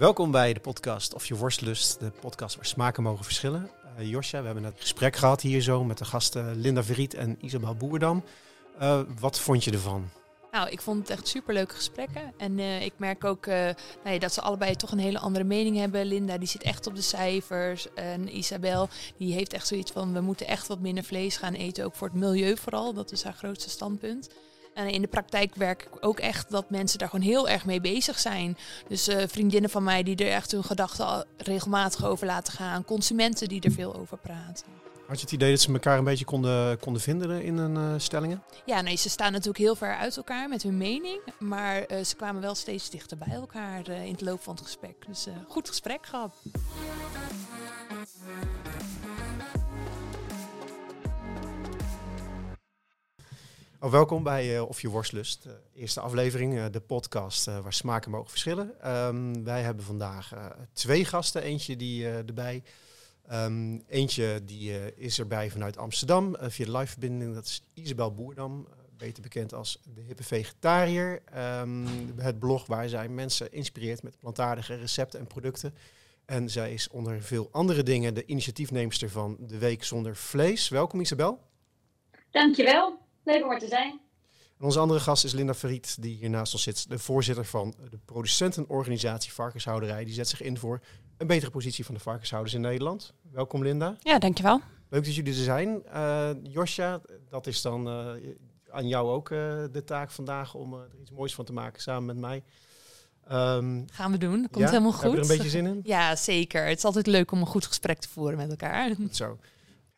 Welkom bij de podcast Of je worstlust, de podcast waar smaken mogen verschillen. Uh, we hebben net een gesprek gehad hier zo met de gasten Linda Verriet en Isabel Boerdam. Uh, wat vond je ervan? Nou, ik vond het echt superleuke gesprekken. En uh, ik merk ook nou ja, dat ze allebei toch een hele andere mening hebben. Linda die zit echt op de cijfers. En Isabel die heeft echt zoiets van we moeten echt wat minder vlees gaan eten. Ook voor het milieu vooral. Dat is haar grootste standpunt. En in de praktijk werk ik ook echt dat mensen daar gewoon heel erg mee bezig zijn. Dus uh, vriendinnen van mij die er echt hun gedachten regelmatig over laten gaan. Consumenten die er veel over praten. Had je het idee dat ze elkaar een beetje konden, konden vinden in hun uh, stellingen? Ja, nee, ze staan natuurlijk heel ver uit elkaar met hun mening. Maar uh, ze kwamen wel steeds dichter bij elkaar uh, in het loop van het gesprek. Dus goed gesprek gehad. Oh, welkom bij uh, Of je worstlust, uh, eerste aflevering, uh, de podcast waar smaken mogen verschillen. Um, wij hebben vandaag twee gasten, eentje die erbij, um, eentje die is erbij vanuit Amsterdam via de liveverbinding. Dat is Isabel Boerdam, beter bekend als de hippe vegetariër. Um, het blog waar zij mensen inspireert met plantaardige recepten en producten. En zij is onder veel andere dingen de initiatiefneemster van de Week Zonder Vlees. Welkom Isabel. Dankjewel. Leuk om er te zijn. En onze andere gast is Linda Verriet, die hier naast ons zit. De voorzitter van de producentenorganisatie Varkenshouderij. Die zet zich in voor een betere positie van de varkenshouders in Nederland. Welkom Linda. Ja, dankjewel. Leuk dat jullie er zijn. Uh, Josja, dat is dan uh, aan jou ook uh, de taak vandaag om er iets moois van te maken samen met mij. Um, Gaan we doen. Dat komt ja? helemaal goed. Heb je er een beetje zin in? Ja, zeker. Het is altijd leuk om een goed gesprek te voeren met elkaar. Goed zo.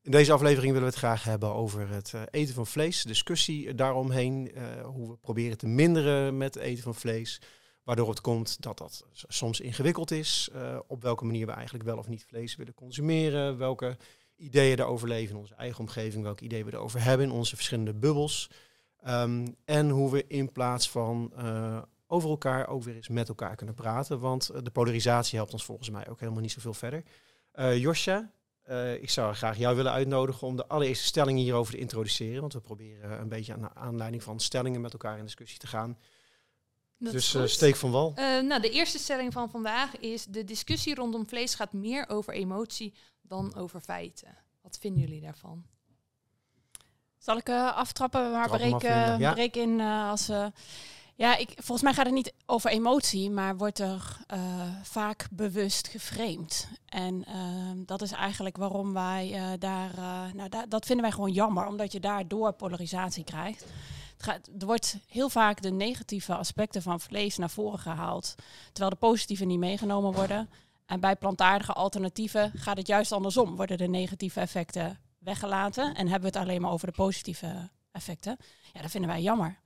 In deze aflevering willen we het graag hebben over het uh, eten van vlees, discussie daaromheen, uh, hoe we proberen te minderen met het eten van vlees, waardoor het komt dat dat soms ingewikkeld is, uh, op welke manier we eigenlijk wel of niet vlees willen consumeren, welke ideeën daarover leven in onze eigen omgeving, welke ideeën we erover hebben in onze verschillende bubbels, um, en hoe we in plaats van over elkaar ook weer eens met elkaar kunnen praten, want de polarisatie helpt ons volgens mij ook helemaal niet zoveel verder. Josja, uh, ik zou graag jou willen uitnodigen om de allereerste stellingen hierover te introduceren. Want we proberen een beetje aan aanleiding van stellingen met elkaar in discussie te gaan. Dat dus uh, steek van wal. Uh, nou, de eerste stelling van vandaag is: de discussie rondom vlees gaat meer over emotie dan over feiten. Wat vinden jullie daarvan? Zal ik aftrappen, maar breek, ja. breek in als. Ja, ik, volgens mij gaat het niet over emotie, maar wordt er uh, vaak bewust geframed. En uh, dat is eigenlijk waarom wij uh, daar, nou da dat vinden wij gewoon jammer, omdat je daardoor polarisatie krijgt. Het gaat, er wordt heel vaak de negatieve aspecten van vlees naar voren gehaald, terwijl de positieve niet meegenomen worden. En bij plantaardige alternatieven gaat het juist andersom, worden de negatieve effecten weggelaten en hebben we het alleen maar over de positieve effecten. Ja, dat vinden wij jammer.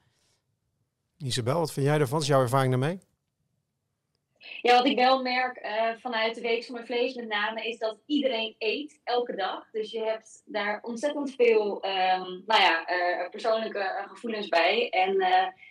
Isabel, wat vind jij? Wat is jouw ervaring daarmee? Ja, wat ik wel merk uh, vanuit de Week zonder Vlees met name, is dat iedereen eet elke dag. Dus je hebt daar ontzettend veel um, nou ja, uh, persoonlijke gevoelens bij. En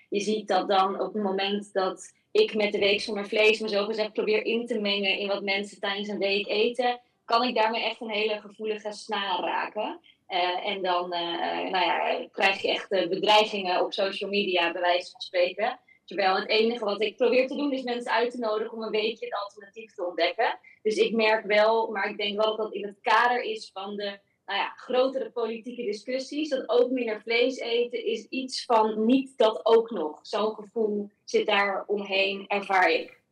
je ziet dat dan op het moment dat ik met de Week zonder Vlees me zo gezegd probeer in te mengen in wat mensen tijdens een week eten, kan ik daarmee echt een hele gevoelige snaar raken. Uh, en dan uh, nou ja, krijg je echt uh, bedreigingen op social media, bij wijze van spreken. Terwijl het enige wat ik probeer te doen is mensen uit te nodigen om een beetje het alternatief te ontdekken. Dus ik merk wel, maar ik denk wel dat dat in het kader is van de nou ja, grotere politieke discussies. Dat ook minder vlees eten is iets van niet dat ook nog. Zo'n gevoel zit daar omheen, ervaar ik.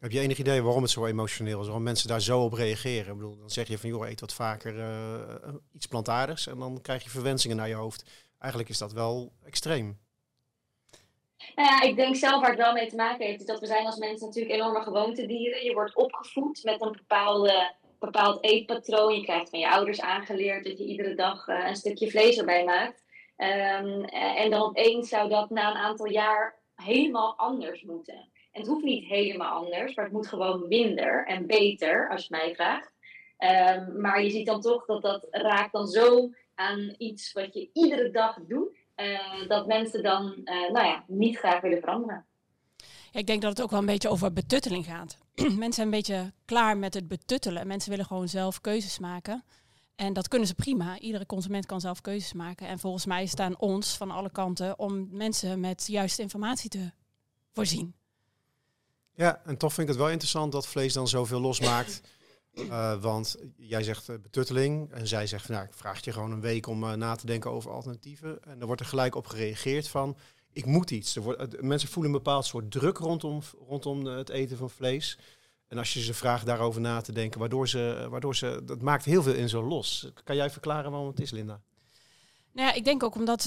Heb je enig idee waarom het zo emotioneel is? Waarom mensen daar zo op reageren? Ik bedoel, dan zeg je van, joh, eet wat vaker uh, iets plantaardigs. En dan krijg je verwensingen naar je hoofd. Eigenlijk is dat wel extreem. Nou ja, ik denk zelf waar het wel mee te maken heeft, is dat we zijn als mensen natuurlijk enorme gewoontedieren. Je wordt opgevoed met een bepaalde, bepaald eetpatroon. Je krijgt van je ouders aangeleerd dat je iedere dag uh, een stukje vlees erbij maakt. Um, en dan opeens zou dat na een aantal jaar helemaal anders moeten. Het hoeft niet helemaal anders, maar het moet gewoon minder en beter, als je mij vraagt. Um, maar je ziet dan toch dat dat raakt dan zo aan iets wat je iedere dag doet, uh, dat mensen dan uh, nou ja, niet graag willen veranderen. Ik denk dat het ook wel een beetje over betutteling gaat. mensen zijn een beetje klaar met het betuttelen. Mensen willen gewoon zelf keuzes maken. En dat kunnen ze prima. Iedere consument kan zelf keuzes maken. En volgens mij staan ons van alle kanten om mensen met juiste informatie te voorzien. Ja, en toch vind ik het wel interessant dat vlees dan zoveel losmaakt. Uh, want jij zegt uh, betutteling en zij zegt, nou, ik vraag je gewoon een week om uh, na te denken over alternatieven. En dan wordt er gelijk op gereageerd van, ik moet iets. Er wordt, mensen voelen een bepaald soort druk rondom, rondom het eten van vlees. En als je ze vraagt daarover na te denken, waardoor ze, waardoor ze, dat maakt heel veel in zo los. Kan jij verklaren waarom het is, Linda? Nou ja, ik denk ook omdat,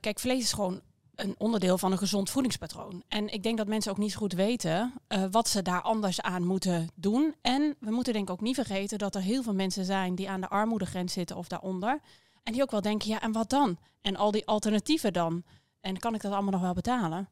kijk, vlees is gewoon een onderdeel van een gezond voedingspatroon. En ik denk dat mensen ook niet zo goed weten uh, wat ze daar anders aan moeten doen. En we moeten denk ik ook niet vergeten dat er heel veel mensen zijn die aan de armoedegrens zitten of daaronder. En die ook wel denken, ja, en wat dan? En al die alternatieven dan? En kan ik dat allemaal nog wel betalen?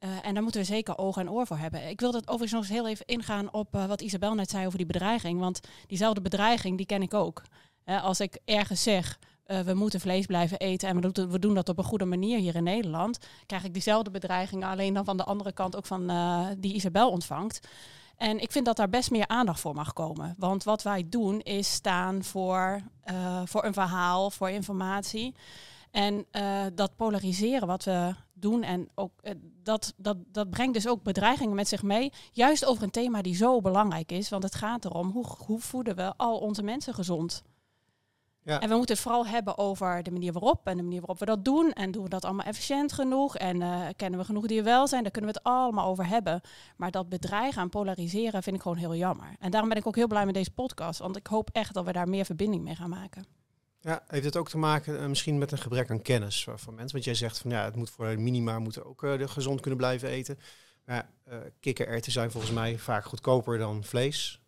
Uh, en daar moeten we zeker oog en oor voor hebben. Ik wil dat overigens nog eens heel even ingaan op uh, wat Isabel net zei over die bedreiging. Want diezelfde bedreiging, die ken ik ook. als ik ergens zeg, uh, we moeten vlees blijven eten en we doen, dat op een goede manier hier in Nederland, krijg ik diezelfde bedreigingen, alleen dan van de andere kant ook van uh, die Isabel ontvangt. En ik vind dat daar best meer aandacht voor mag komen. Want wat wij doen is staan voor, uh, voor een verhaal, voor informatie. En dat polariseren wat we doen en ook dat, dat, dat brengt dus ook bedreigingen met zich mee. Juist over een thema die zo belangrijk is. Want het gaat erom hoe, hoe voeden we al onze mensen gezond. Ja. En we moeten het vooral hebben over de manier waarop en de manier waarop we dat doen. En doen we dat allemaal efficiënt genoeg? En uh, kennen we genoeg die wel zijn? Daar kunnen we het allemaal over hebben. Maar dat bedreigen en polariseren vind ik gewoon heel jammer. En daarom ben ik ook heel blij met deze podcast. Want ik hoop echt dat we daar meer verbinding mee gaan maken. Ja, heeft het ook te maken uh, misschien met een gebrek aan kennis van mensen? Want jij zegt van ja, het moet voor minima moeten ook uh, gezond kunnen blijven eten. Maar uh, kikkererwten zijn volgens mij vaak goedkoper dan vlees.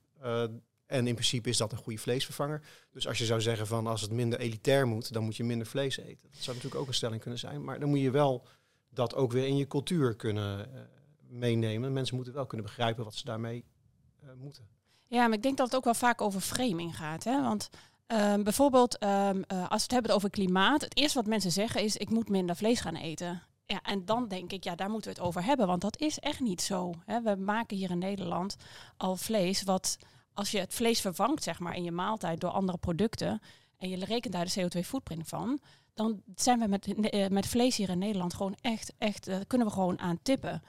En in principe is dat een goede vleesvervanger. Dus als je zou zeggen van als het minder elitair moet, dan moet je minder vlees eten. Dat zou natuurlijk ook een stelling kunnen zijn. Maar dan moet je wel dat ook weer in je cultuur kunnen uh, meenemen. Mensen moeten wel kunnen begrijpen wat ze daarmee uh, moeten. Ja, maar ik denk dat het ook wel vaak over framing gaat. Hè? Want um, bijvoorbeeld um, uh, als we het hebben over klimaat, het eerste wat mensen zeggen is ik moet minder vlees gaan eten. Ja, en dan denk ik, ja, daar moeten we het over hebben, want dat is echt niet zo. Hè? We maken hier in Nederland al vlees wat als je het vlees vervangt zeg maar, in je maaltijd door andere producten en je rekent daar de CO2-footprint van, dan zijn we met, eh, met vlees hier in Nederland gewoon echt, echt uh, kunnen we gewoon aan tippen.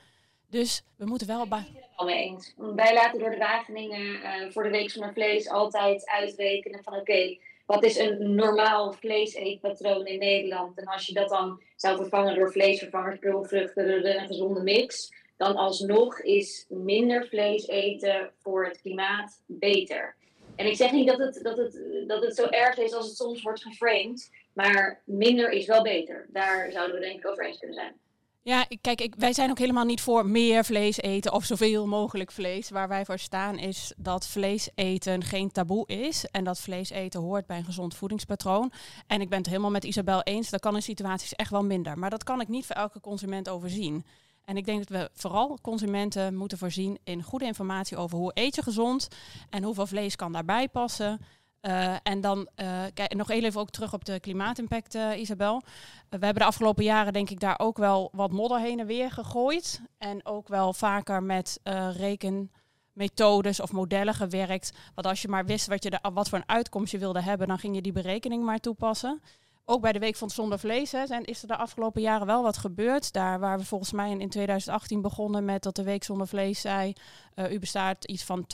Dus we moeten wel... Ben het eens. Wij laten door de Wageningen uh, voor de week zonder vlees altijd uitrekenen van oké, wat is een normaal vleeseetpatroon in Nederland? En als je dat dan zou vervangen door vleesvervangers, peulvruchten, een gezonde mix, dan alsnog is minder vlees eten voor het klimaat beter. En ik zeg niet dat het, dat het, dat het zo erg is als het soms wordt geframed, maar minder is wel beter. Daar zouden we denk ik over eens kunnen zijn. Ja, kijk, wij zijn ook helemaal niet voor meer vlees eten of zoveel mogelijk vlees. Waar wij voor staan is dat vlees eten geen taboe is. En dat vlees eten hoort bij een gezond voedingspatroon. En ik ben het helemaal met Isabel eens, dat kan in situaties echt wel minder. Maar dat kan ik niet voor elke consument overzien. En ik denk dat we vooral consumenten moeten voorzien in goede informatie over hoe eet je gezond en hoeveel vlees kan daarbij passen. Uh, en dan uh, kijk, nog even ook terug op de klimaatimpact, uh, Isabel. we hebben de afgelopen jaren denk ik daar ook wel wat modder heen en weer gegooid. En ook wel vaker met rekenmethodes of modellen gewerkt. Want als je maar wist wat, je de, wat voor een uitkomst je wilde hebben, dan ging je die berekening maar toepassen ook bij de Week van Zonder Vlees hè, is er de afgelopen jaren wel wat gebeurd. Daar waar we volgens mij in, 2018 begonnen met dat de Week Zonder Vlees zei... Uh, u bestaat iets van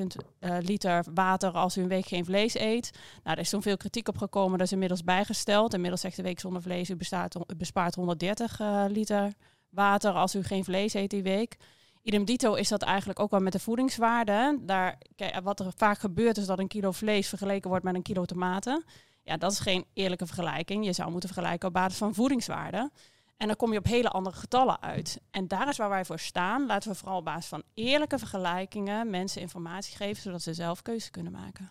12.000 uh, liter water als u een week geen vlees eet. Nou, er is toen veel kritiek op gekomen. Dat is inmiddels bijgesteld. Inmiddels zegt de Week Zonder Vlees... u, bestaat, bespaart 130 uh, liter water als u geen vlees eet die week. Idem dito is dat eigenlijk ook wel met de voedingswaarde. Daar, wat er vaak gebeurt is dat een kilo vlees vergeleken wordt met een kilo tomaten... Ja, dat is geen eerlijke vergelijking. Je zou moeten vergelijken op basis van voedingswaarde. En dan kom je op hele andere getallen uit. En daar is waar wij voor staan. Laten we vooral op basis van eerlijke vergelijkingen mensen informatie geven, zodat ze zelf keuze kunnen maken.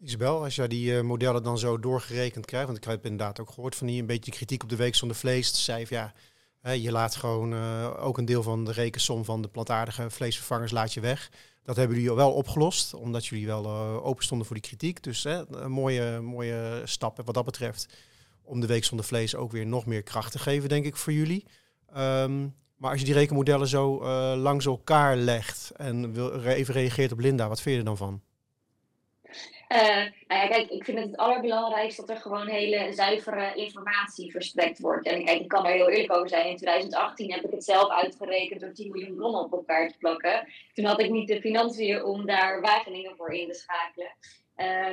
Isabel, als jij die uh, modellen dan zo doorgerekend krijgt, want ik heb inderdaad ook gehoord van die een beetje kritiek op de week zonder vlees. Zei ja, je laat gewoon uh, ook een deel van de rekensom van de plantaardige vleesvervangers laat je weg. Dat hebben jullie wel opgelost, omdat jullie wel uh, open stonden voor die kritiek. Dus een mooie, mooie stap wat dat betreft. Om de week zonder vlees ook weer nog meer kracht te geven, denk ik, voor jullie. Um, maar als je die rekenmodellen zo uh, langs elkaar legt en wil, even reageert op Linda, wat vind je er dan van? Uh, nou ja, kijk, ik vind het het allerbelangrijkste dat er gewoon hele zuivere informatie verstrekt wordt. En kijk, ik kan er heel eerlijk over zijn. In 2018 heb ik het zelf uitgerekend door 10 miljoen bronnen op elkaar te plakken. Toen had ik niet de financiën om daar Wageningen voor in te schakelen.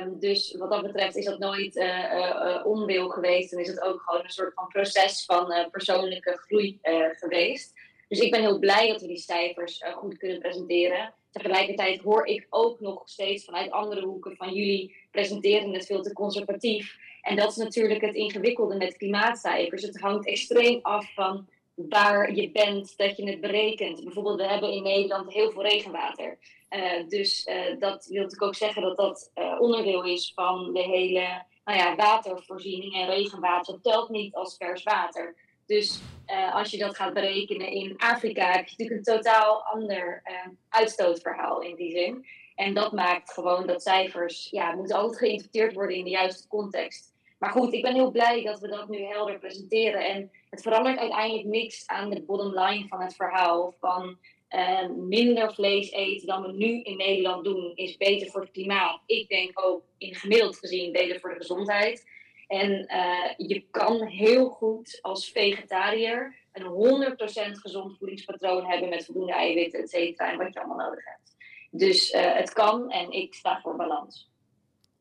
Um, dus wat dat betreft is dat nooit uh, onwil geweest. En is het ook gewoon een soort van proces van persoonlijke groei geweest. Dus ik ben heel blij dat we die cijfers goed kunnen presenteren. Tegelijkertijd hoor ik ook nog steeds vanuit andere hoeken van jullie presenteren het veel te conservatief. En dat is natuurlijk het ingewikkelde met klimaatcijfers. Het hangt extreem af van waar je bent, dat je het berekent. Bijvoorbeeld, we hebben in Nederland heel veel regenwater. Uh, dus uh, dat wil ik ook zeggen dat dat uh, onderdeel is van de hele nou ja, watervoorziening. En regenwater telt niet als vers water. Dus uh, als je dat gaat berekenen in Afrika, heb je natuurlijk een totaal ander uh, uitstootverhaal in die zin. En dat maakt gewoon dat cijfers, ja, moeten altijd geïnterpreteerd worden in de juiste context. Maar goed, ik ben heel blij dat we dat nu helder presenteren. En het verandert uiteindelijk niks aan de bottom line van het verhaal. Van uh, minder vlees eten dan we nu in Nederland doen, is beter voor het klimaat. Ik denk ook in gemiddeld gezien beter voor de gezondheid. En uh, je kan heel goed als vegetariër een 100% gezond voedingspatroon hebben met voldoende eiwitten, et cetera, en wat je allemaal nodig hebt. Dus uh, het kan en ik sta voor balans.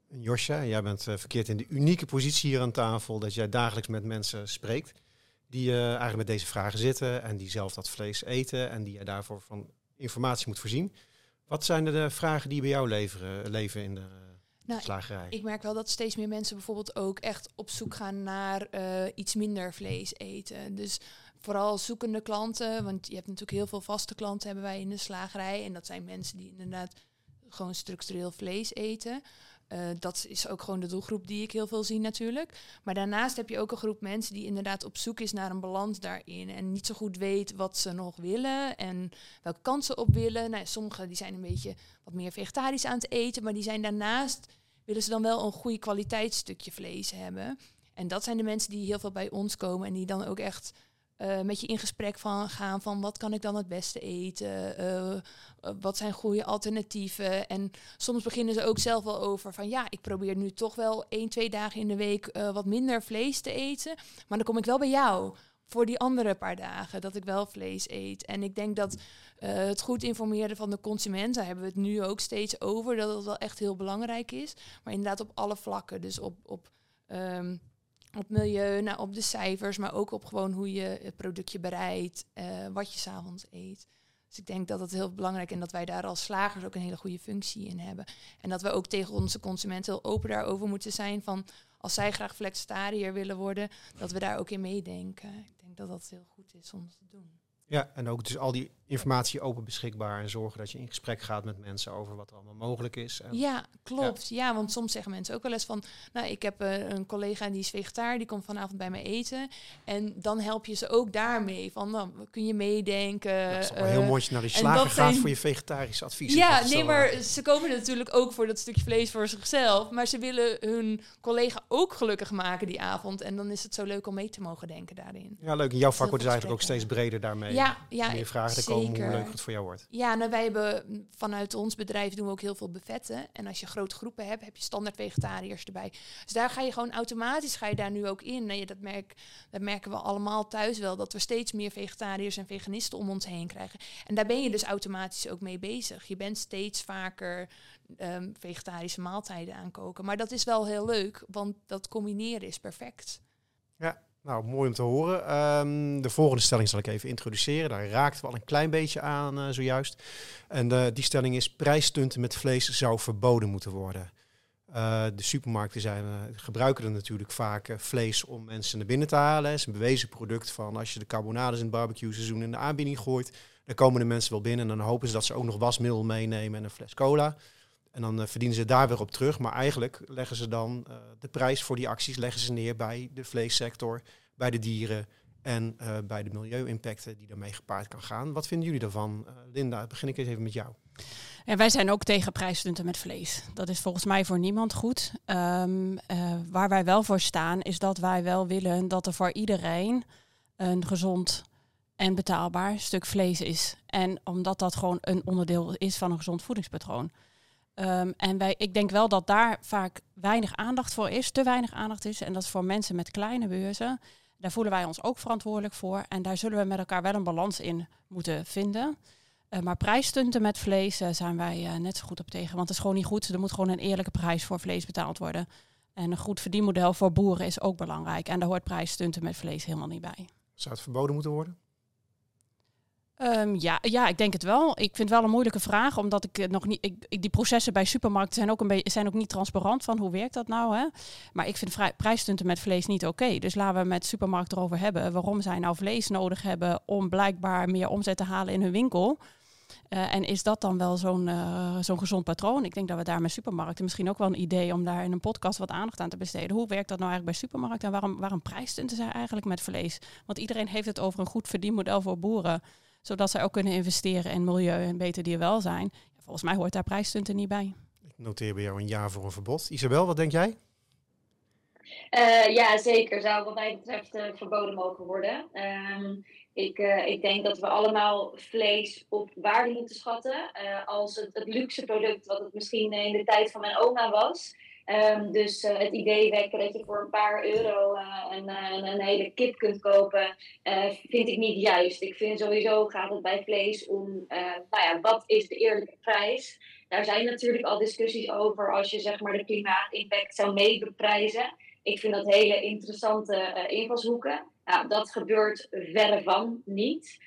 Josja, jij bent uh, verkeerd in de unieke positie hier aan tafel dat jij dagelijks met mensen spreekt die eigenlijk met deze vragen zitten en die zelf dat vlees eten en die jij daarvoor van informatie moet voorzien. Wat zijn de vragen die bij jou leveren, leven in de nou, slagerij. Ik merk wel dat steeds meer mensen bijvoorbeeld ook echt op zoek gaan naar uh, iets minder vlees eten. Dus vooral zoekende klanten, want je hebt natuurlijk heel veel vaste klanten hebben wij in de slagerij. En dat zijn mensen die inderdaad gewoon structureel vlees eten. Uh, dat is ook gewoon de doelgroep die ik heel veel zie natuurlijk. Maar daarnaast heb je ook een groep mensen die inderdaad op zoek is naar een balans daarin. En niet zo goed weet wat ze nog willen en welke kansen op willen. Nou, sommigen die zijn een beetje wat meer vegetarisch aan het eten. Maar die zijn daarnaast, willen ze dan wel een goede kwaliteitsstukje vlees hebben. En dat zijn de mensen die heel veel bij ons komen. En die dan ook echt uh, met je in gesprek van gaan van wat kan ik dan het beste eten? Uh, wat zijn goede alternatieven? En soms beginnen ze ook zelf wel over van ja, ik probeer nu toch wel één, twee dagen in de week wat minder vlees te eten. Maar dan kom ik wel bij jou voor die andere paar dagen dat ik wel vlees eet. En ik denk dat het goed informeren van de consument, daar hebben we het nu ook steeds over, dat het wel echt heel belangrijk is. Maar inderdaad op alle vlakken. Dus op, op um, op milieu, nou, op de cijfers, maar ook op gewoon hoe je het productje bereidt, uh, wat je s'avonds eet. Dus ik denk dat het heel belangrijk is en dat wij daar als slagers ook een hele goede functie in hebben. En dat we ook tegen onze consumenten heel open daarover moeten zijn van als zij graag flexitariër willen worden, dat we daar ook in meedenken. Ik denk dat dat heel goed is om te doen. Ja, en ook dus al die informatie open beschikbaar en zorgen dat je in gesprek gaat met mensen over wat er allemaal mogelijk is. En ja, klopt. Ja. want soms zeggen mensen ook wel eens van, nou, ik heb uh, een collega die is vegetariër, die komt vanavond bij mij eten. En dan help je ze ook daarmee. Van, dan nou, kun je meedenken. Dat is uh, heel mooi naar de slager gaat voor je vegetarische advies. Ja, nee, maar ze komen natuurlijk ook voor dat stukje vlees voor zichzelf. Maar ze willen hun collega ook gelukkig maken die avond. En dan is het zo leuk om mee te mogen denken daarin. Ja, leuk. En jouw vak wordt dus eigenlijk ook steeds breder daarmee. Ja, ja. Meer vragen komen hoe leuk het voor jou wordt. Ja, nou, wij hebben vanuit ons bedrijf doen we ook heel veel bevetten. En als je grote groepen hebt, heb je standaard vegetariërs erbij. Dus daar ga je gewoon automatisch ga je daar nu ook in. Nee, dat, merk, dat merken we allemaal thuis wel, dat we steeds meer vegetariërs en veganisten om ons heen krijgen. En daar ben je dus automatisch ook mee bezig. Je bent steeds vaker um, vegetarische maaltijden aankoken. Maar dat is wel heel leuk, want dat combineren is perfect. Ja, nou, mooi om te horen. Um, de volgende stelling zal ik even introduceren. Daar raakt we al een klein beetje aan uh, zojuist. En uh, die stelling is: prijsstunten met vlees zou verboden moeten worden. Uh, de supermarkten zijn, gebruiken er natuurlijk vaak vlees om mensen naar binnen te halen. Het is een bewezen product van als je de carbonades in het barbecue seizoen in de aanbieding gooit, dan komen de mensen wel binnen en dan hopen ze dat ze ook nog wasmiddel meenemen en een fles cola. En dan uh, verdienen ze daar weer op terug. Maar eigenlijk leggen ze dan uh, de prijs voor die acties leggen ze neer bij de vleessector, bij de dieren en uh, bij de milieu-impacten die daarmee gepaard kan gaan. Wat vinden jullie daarvan? Linda, begin ik eens even met jou. Ja, wij zijn ook tegen prijsstunten met vlees. Dat is volgens mij voor niemand goed. Um, waar wij wel voor staan is dat wij wel willen dat er voor iedereen een gezond en betaalbaar stuk vlees is. En omdat dat gewoon een onderdeel is van een gezond voedingspatroon. Ehm, en wij, ik denk wel dat daar vaak weinig aandacht voor is, te weinig aandacht is. En dat is voor mensen met kleine beurzen. Daar voelen wij ons ook verantwoordelijk voor. En daar zullen we met elkaar wel een balans in moeten vinden. Uh, maar prijsstunten met vlees uh, zijn wij uh, net zo goed op tegen. Want het is gewoon niet goed. Er moet gewoon een eerlijke prijs voor vlees betaald worden. En een goed verdienmodel voor boeren is ook belangrijk. En daar hoort prijsstunten met vlees helemaal niet bij. Zou het verboden moeten worden? Um, ja, ja, ik denk het wel. Ik vind het wel een moeilijke vraag, omdat ik nog niet. Ik, die processen bij supermarkten zijn ook, een beetje, zijn ook niet transparant van hoe werkt dat nou. Hè? Maar ik vind prijsstunten met vlees niet oké. Dus laten we met supermarkten erover hebben waarom zij nou vlees nodig hebben om blijkbaar meer omzet te halen in hun winkel. Uh, en is dat dan wel zo'n uh, zo'n gezond patroon? Ik denk dat we daar met supermarkten misschien ook wel een idee om daar in een podcast wat aandacht aan te besteden. Hoe werkt dat nou eigenlijk bij supermarkten en waarom, waarom prijsstunten zij eigenlijk met vlees? Want iedereen heeft het over een goed verdienmodel voor boeren zodat zij ook kunnen investeren in milieu en beter dierwelzijn. Volgens mij hoort daar prijsstunten niet bij. Ik noteer bij jou een jaar voor een verbod. Isabel, wat denk jij? Uh, ja, zeker. Zou wat mij betreft uh, verboden mogen worden. Um, ik, uh, ik denk dat we allemaal vlees op waarde moeten schatten. als het, het luxe product wat het misschien in de tijd van mijn oma was. Um, dus uh, het idee wekken dat je voor een paar euro uh, een, een, een, hele kip kunt kopen, vind ik niet juist. Ik vind sowieso gaat het bij vlees om, nou ja, wat is de eerlijke prijs? Daar zijn natuurlijk al discussies over als je zeg maar de klimaatimpact zou meebeprijzen. Ik vind dat hele interessante invalshoeken. Nou, dat gebeurt verre van niet.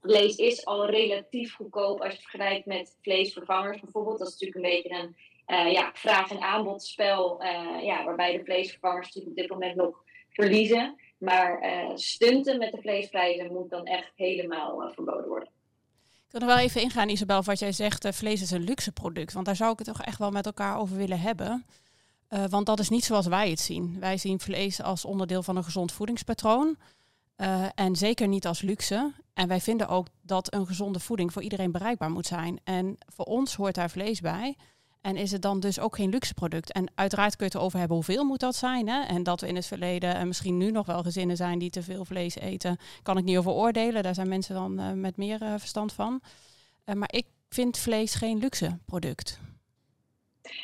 Vlees is al relatief goedkoop als je het vergelijkt met vleesvervangers bijvoorbeeld. Dat is natuurlijk een beetje een uh, ja, vraag- en aanbodspel, uh, ja, waarbij de vleesvervangers natuurlijk op dit moment nog verliezen. Maar uh, stunten met de vleesprijzen moet dan echt helemaal verboden worden. Ik wil er wel even ingaan, Isabel, wat jij zegt, vlees is een luxe product. Want daar zou ik het toch echt wel met elkaar over willen hebben. want dat is niet zoals wij het zien. Wij zien vlees als onderdeel van een gezond voedingspatroon. en zeker niet als luxe. En wij vinden ook dat een gezonde voeding voor iedereen bereikbaar moet zijn. En voor ons hoort daar vlees bij. En is het dan dus ook geen luxe product? En uiteraard kun je het erover hebben hoeveel moet dat zijn. Hè? En dat we in het verleden en misschien nu nog wel gezinnen zijn die te veel vlees eten, kan ik niet over oordelen. Daar zijn mensen dan uh, met meer uh, verstand van. Uh, maar ik vind vlees geen luxe product.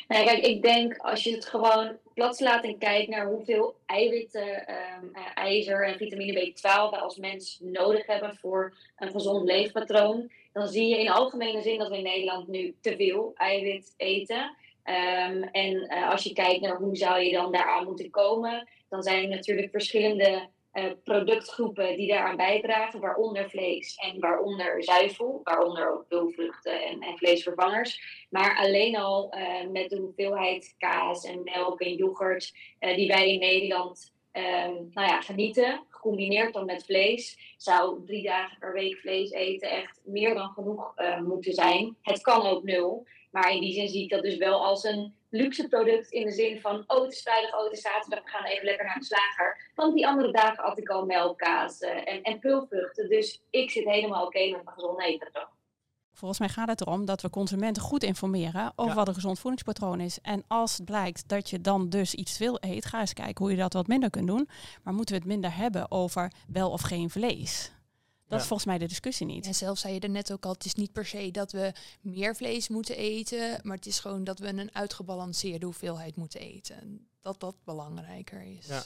Nee, kijk, ik denk als je het gewoon plat slaat en kijkt naar hoeveel eiwitten, um, ijzer en vitamine B12 we als mens nodig hebben voor een gezond leefpatroon, dan zie je in algemene zin dat we in Nederland nu te veel eiwit eten. Um, en uh, als je kijkt naar hoe zou je dan daaraan moeten komen, dan zijn er natuurlijk verschillende uh, productgroepen die daaraan bijdragen, waaronder vlees en waaronder zuivel, waaronder ook peulvruchten en, en vleesvervangers. Maar alleen al uh, met de hoeveelheid kaas en melk en yoghurt die wij in Nederland um, nou ja, genieten, gecombineerd dan met vlees, zou drie dagen per week vlees eten echt meer dan genoeg uh, moeten zijn. Het kan ook nul, maar in die zin zie ik dat dus wel als een luxe product in de zin van, oh het is vrijdag, oh het is zaterdag, we gaan even lekker naar de slager. Want die andere dagen at ik al melk, kaas uh, en, en pulvruchten, dus ik zit helemaal oké met mijn gezond eten. Volgens mij gaat het erom dat we consumenten goed informeren over wat een gezond voedingspatroon is. En als het blijkt dat je dan dus iets veel eet, ga eens kijken hoe je dat wat minder kunt doen. Maar moeten we het minder hebben over wel of geen vlees? Dat is volgens mij de discussie niet. En zelf zei je er net ook al, het is niet per se dat we meer vlees moeten eten, maar het is gewoon dat we een uitgebalanceerde hoeveelheid moeten eten. Dat dat belangrijker is. Ja.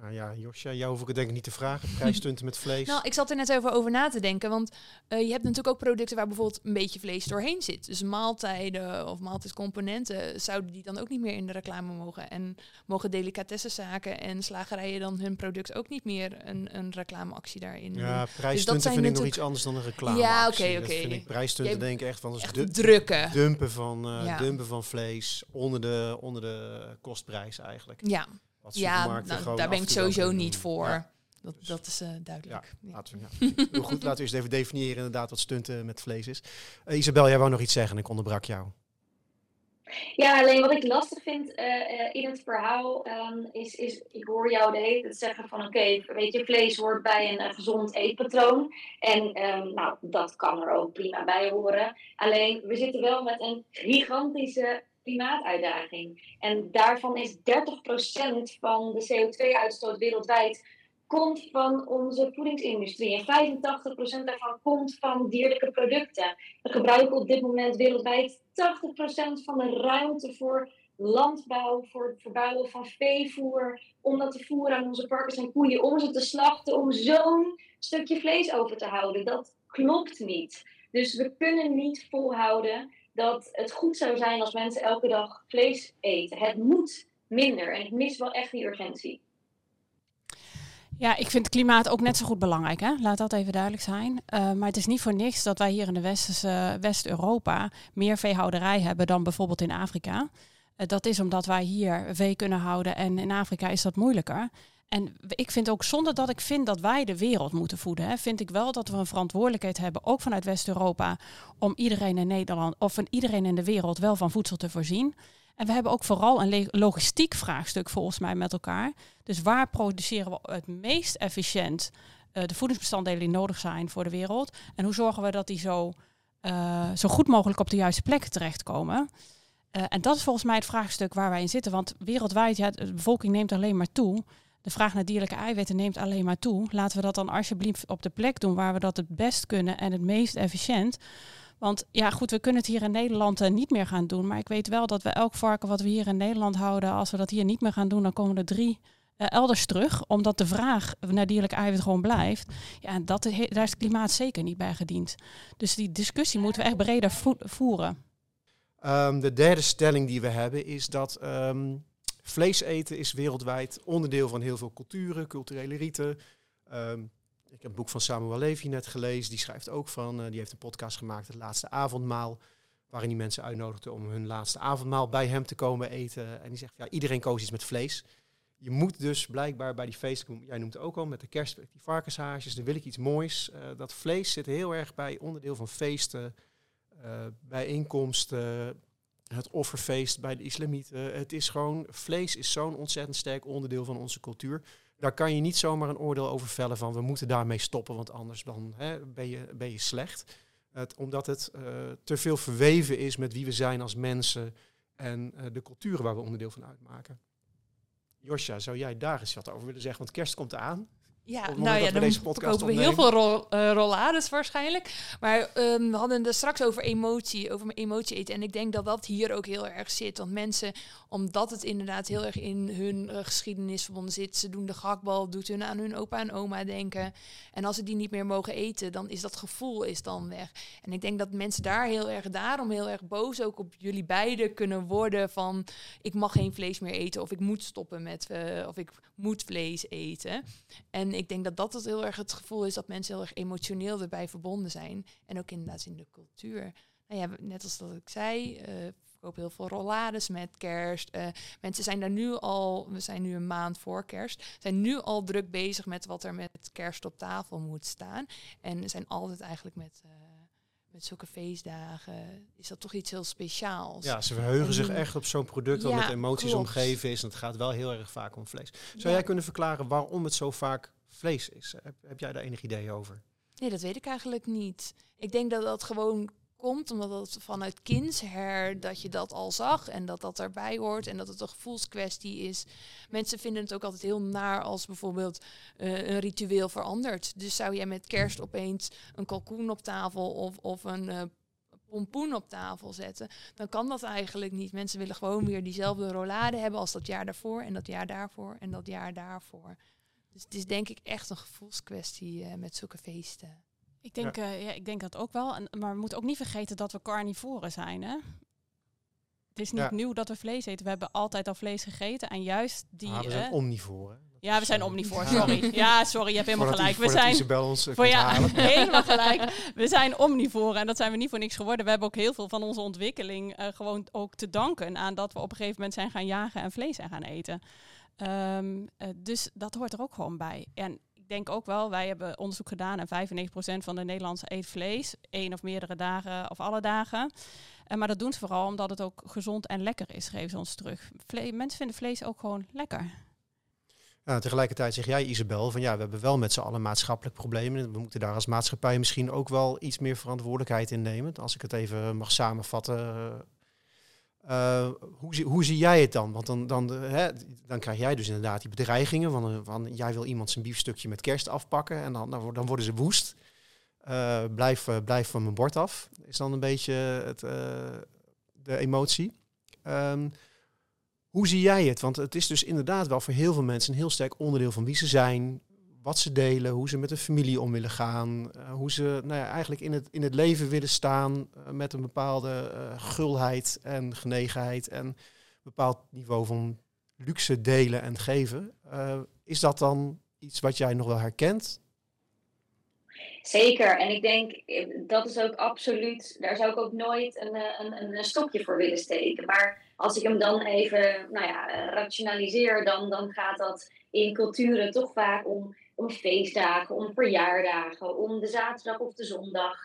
Nou ja, Josja, jou hoef ik het denk ik niet te vragen. Prijsstunten met vlees. Nou, ik zat er net even over na te denken. Want uh, je hebt natuurlijk ook producten waar bijvoorbeeld een beetje vlees doorheen zit. Dus maaltijden of maaltijdcomponenten zouden die dan ook niet meer in de reclame mogen. En mogen delicatessenzaken en slagerijen dan hun product ook niet meer een, een reclameactie daarin Ja, dus prijsstunten dus vind ik nog iets anders dan een reclame. Ja, oké, oké. Okay. vind ik prijsstunten denk ik echt van... Echt drukken. Dumpen van, uh, ja. dumpen van vlees onder de, onder de kostprijs eigenlijk. Ja ja, nou, daar ben ik sowieso niet voor. Ja. Dat, dus dat is uh, duidelijk. Ja, laten we, ja. Heel goed, laten we eens even definiëren inderdaad wat stunten met vlees is. Uh, Isabel, jij wou nog iets zeggen ik onderbrak jou. Ja, alleen wat ik lastig vind uh, in het verhaal um, is, is, ik hoor jou de hele tijd zeggen van oké, okay, weet je, vlees hoort bij een gezond eetpatroon. En um, nou, dat kan er ook prima bij horen. Alleen, we zitten wel met een gigantische klimaatuitdaging. En daarvan is 30% van de CO2-uitstoot wereldwijd komt van onze voedingsindustrie. En 85% daarvan komt van dierlijke producten. We gebruiken op dit moment wereldwijd 80% van de ruimte voor landbouw, voor het verbouwen van veevoer, om dat te voeren aan onze varkens en koeien, om ze te slachten, om zo'n stukje vlees over te houden. Dat klopt niet. Dus we kunnen niet volhouden dat het goed zou zijn als mensen elke dag vlees eten. Het moet minder en ik mis wel echt die urgentie. Ja, ik vind klimaat ook net zo goed belangrijk. Hè? Laat dat even duidelijk zijn. Uh, maar het is niet voor niks dat wij hier in de Westerse West-Europa meer veehouderij hebben dan bijvoorbeeld in Afrika. Uh, dat is omdat wij hier vee kunnen houden en in Afrika is dat moeilijker. En ik vind ook, zonder dat ik vind dat wij de wereld moeten voeden, hè, vind ik wel dat we een verantwoordelijkheid hebben, ook vanuit West-Europa, om iedereen in Nederland of iedereen in de wereld wel van voedsel te voorzien. En we hebben ook vooral een logistiek vraagstuk volgens mij met elkaar. Dus waar produceren we het meest efficiënt uh, de voedingsbestanddelen die nodig zijn voor de wereld? En hoe zorgen we dat die zo, uh, zo goed mogelijk op de juiste plekken terechtkomen? Uh, en dat is volgens mij het vraagstuk waar wij in zitten. Want wereldwijd, ja, de bevolking neemt alleen maar toe. De vraag naar dierlijke eiwitten neemt alleen maar toe. Laten we dat dan alsjeblieft op de plek doen waar we dat het best kunnen en het meest efficiënt. Want ja, goed, we kunnen het hier in Nederland uh, niet meer gaan doen. Maar ik weet wel dat we elk varken wat we hier in Nederland houden, als we dat hier niet meer gaan doen, dan komen er drie uh, elders terug. Omdat de vraag naar dierlijk eiwit gewoon blijft. Ja, dat, daar is het klimaat zeker niet bij gediend. Dus die discussie moeten we echt breder vo voeren. Um, de derde stelling die we hebben is dat um, vlees eten is wereldwijd onderdeel van heel veel culturen, culturele riten. Um, ik heb een boek van Samuel Levy net gelezen. Die schrijft ook van, uh, die heeft een podcast gemaakt, Het Laatste Avondmaal. Waarin hij mensen uitnodigde om hun laatste avondmaal bij hem te komen eten. En die zegt, ja, iedereen koos iets met vlees. Je moet dus blijkbaar bij die feesten, jij noemt het ook al, met de kerst, die varkenshaasjes, dan wil ik iets moois. Uh, dat vlees zit heel erg bij onderdeel van feesten, uh, bijeenkomsten, het offerfeest bij de islamieten. Het is gewoon, vlees is zo'n ontzettend sterk onderdeel van onze cultuur daar kan je niet zomaar een oordeel over vellen van we moeten daarmee stoppen, want anders dan, hè, ben, je, ben je slecht. Het, omdat het uh, te veel verweven is met wie we zijn als mensen en uh, de culturen waar we onderdeel van uitmaken. Josja, zou jij daar eens wat over willen zeggen? Want kerst komt eraan. Ja, nou ja, dan deze podcast kopen we heel veel rol, uh, rollades waarschijnlijk. Maar um, we hadden het straks over emotie, over mijn emotie eten. En ik denk dat dat hier ook heel erg zit. Want mensen, omdat het inderdaad heel erg in hun uh, geschiedenis verbonden zit. Ze doen de gakbal, doet hun aan hun opa en oma denken. En als ze die niet meer mogen eten, dan is dat gevoel is dan weg. En ik denk dat mensen daar heel erg daarom heel erg boos ook op jullie beiden kunnen worden. Van ik mag geen vlees meer eten. Of ik moet stoppen met, uh, of ik moet vlees eten. En ik denk dat dat het heel erg het gevoel is dat mensen heel erg emotioneel erbij verbonden zijn. En ook inderdaad in de cultuur. Nou ja, net als dat ik zei, uh, verkopen heel veel rollades met kerst. Uh, mensen zijn daar nu al, we zijn nu een maand voor kerst, zijn nu al druk bezig met wat er met kerst op tafel moet staan. En zijn altijd eigenlijk met... Uh, met zulke feestdagen is dat toch iets heel speciaals. Ja, ze verheugen zich echt op zo'n product dat ja, met emoties klopt. omgeven is. En het gaat wel heel erg vaak om vlees. Zou ja. jij kunnen verklaren waarom het zo vaak vlees is? Heb, heb, jij daar enig idee over? Nee, dat weet ik eigenlijk niet. Ik denk dat dat gewoon komt omdat het vanuit kindsher dat je dat al zag en dat dat erbij hoort en dat het een gevoelskwestie is. Mensen vinden het ook altijd heel naar als bijvoorbeeld uh, een ritueel verandert. Dus zou jij met kerst opeens een kalkoen op tafel of, of een uh, pompoen op tafel zetten, dan kan dat eigenlijk niet. Mensen willen gewoon weer diezelfde rollade hebben als dat jaar daarvoor en dat jaar daarvoor en dat jaar daarvoor. Dus het is denk ik echt een gevoelskwestie uh, met zulke feesten. Ik denk, ja. Uh, ja. ik denk dat ook wel. En, maar we moeten ook niet vergeten dat we carnivoren zijn. Hè? Het is niet ja. nieuw dat we vlees eten. We hebben altijd al vlees gegeten. En juist die... Ah, we zijn omnivoren. Ja, we zijn omnivoren, sorry. Ja, sorry, je hebt helemaal gelijk. We zijn Isabel ons voor ja, helemaal gelijk. We zijn omnivoren en dat zijn we niet voor niks geworden. We hebben ook heel veel van onze ontwikkeling uh, gewoon ook te danken aan dat we op een gegeven moment zijn gaan jagen en vlees zijn gaan eten. Um, uh, dus dat hoort er ook gewoon bij. En ik denk ook wel, wij hebben onderzoek gedaan en 95% van de Nederlandse eet vlees. één of meerdere dagen of alle dagen. Uh, maar dat doen ze vooral omdat het ook gezond en lekker is, geven ze ons terug. Mensen vinden vlees ook gewoon lekker. Ja, tegelijkertijd zeg jij, Isabel, van ja, we hebben wel met z'n allen maatschappelijk problemen. We moeten daar als maatschappij misschien ook wel iets meer verantwoordelijkheid in nemen. Als ik het even mag samenvatten. Hoe, hoe, zie jij het dan? Want dan, dan, hè, dan krijg jij dus inderdaad die bedreigingen van, van jij wil iemand zijn biefstukje met kerst afpakken en dan, dan worden ze woest. blijf, blijf van mijn bord af, is dan een beetje het, de emotie. Um, hoe zie jij het? Want het is dus inderdaad wel voor heel veel mensen een heel sterk onderdeel van wie ze zijn, wat ze delen, hoe ze met de familie om willen gaan, uh, hoe ze nou ja, eigenlijk in het, in het leven willen staan uh, met een bepaalde uh, gulheid en genegenheid en een bepaald niveau van luxe delen en geven. is dat dan iets wat jij nog wel herkent? Zeker, en ik denk dat is ook absoluut, daar zou ik ook nooit een, een, een stokje voor willen steken. Maar als ik hem dan even nou ja, eh, rationaliseer, dan, dan gaat dat in culturen toch vaak om, om feestdagen, om verjaardagen, om de zaterdag of de zondag.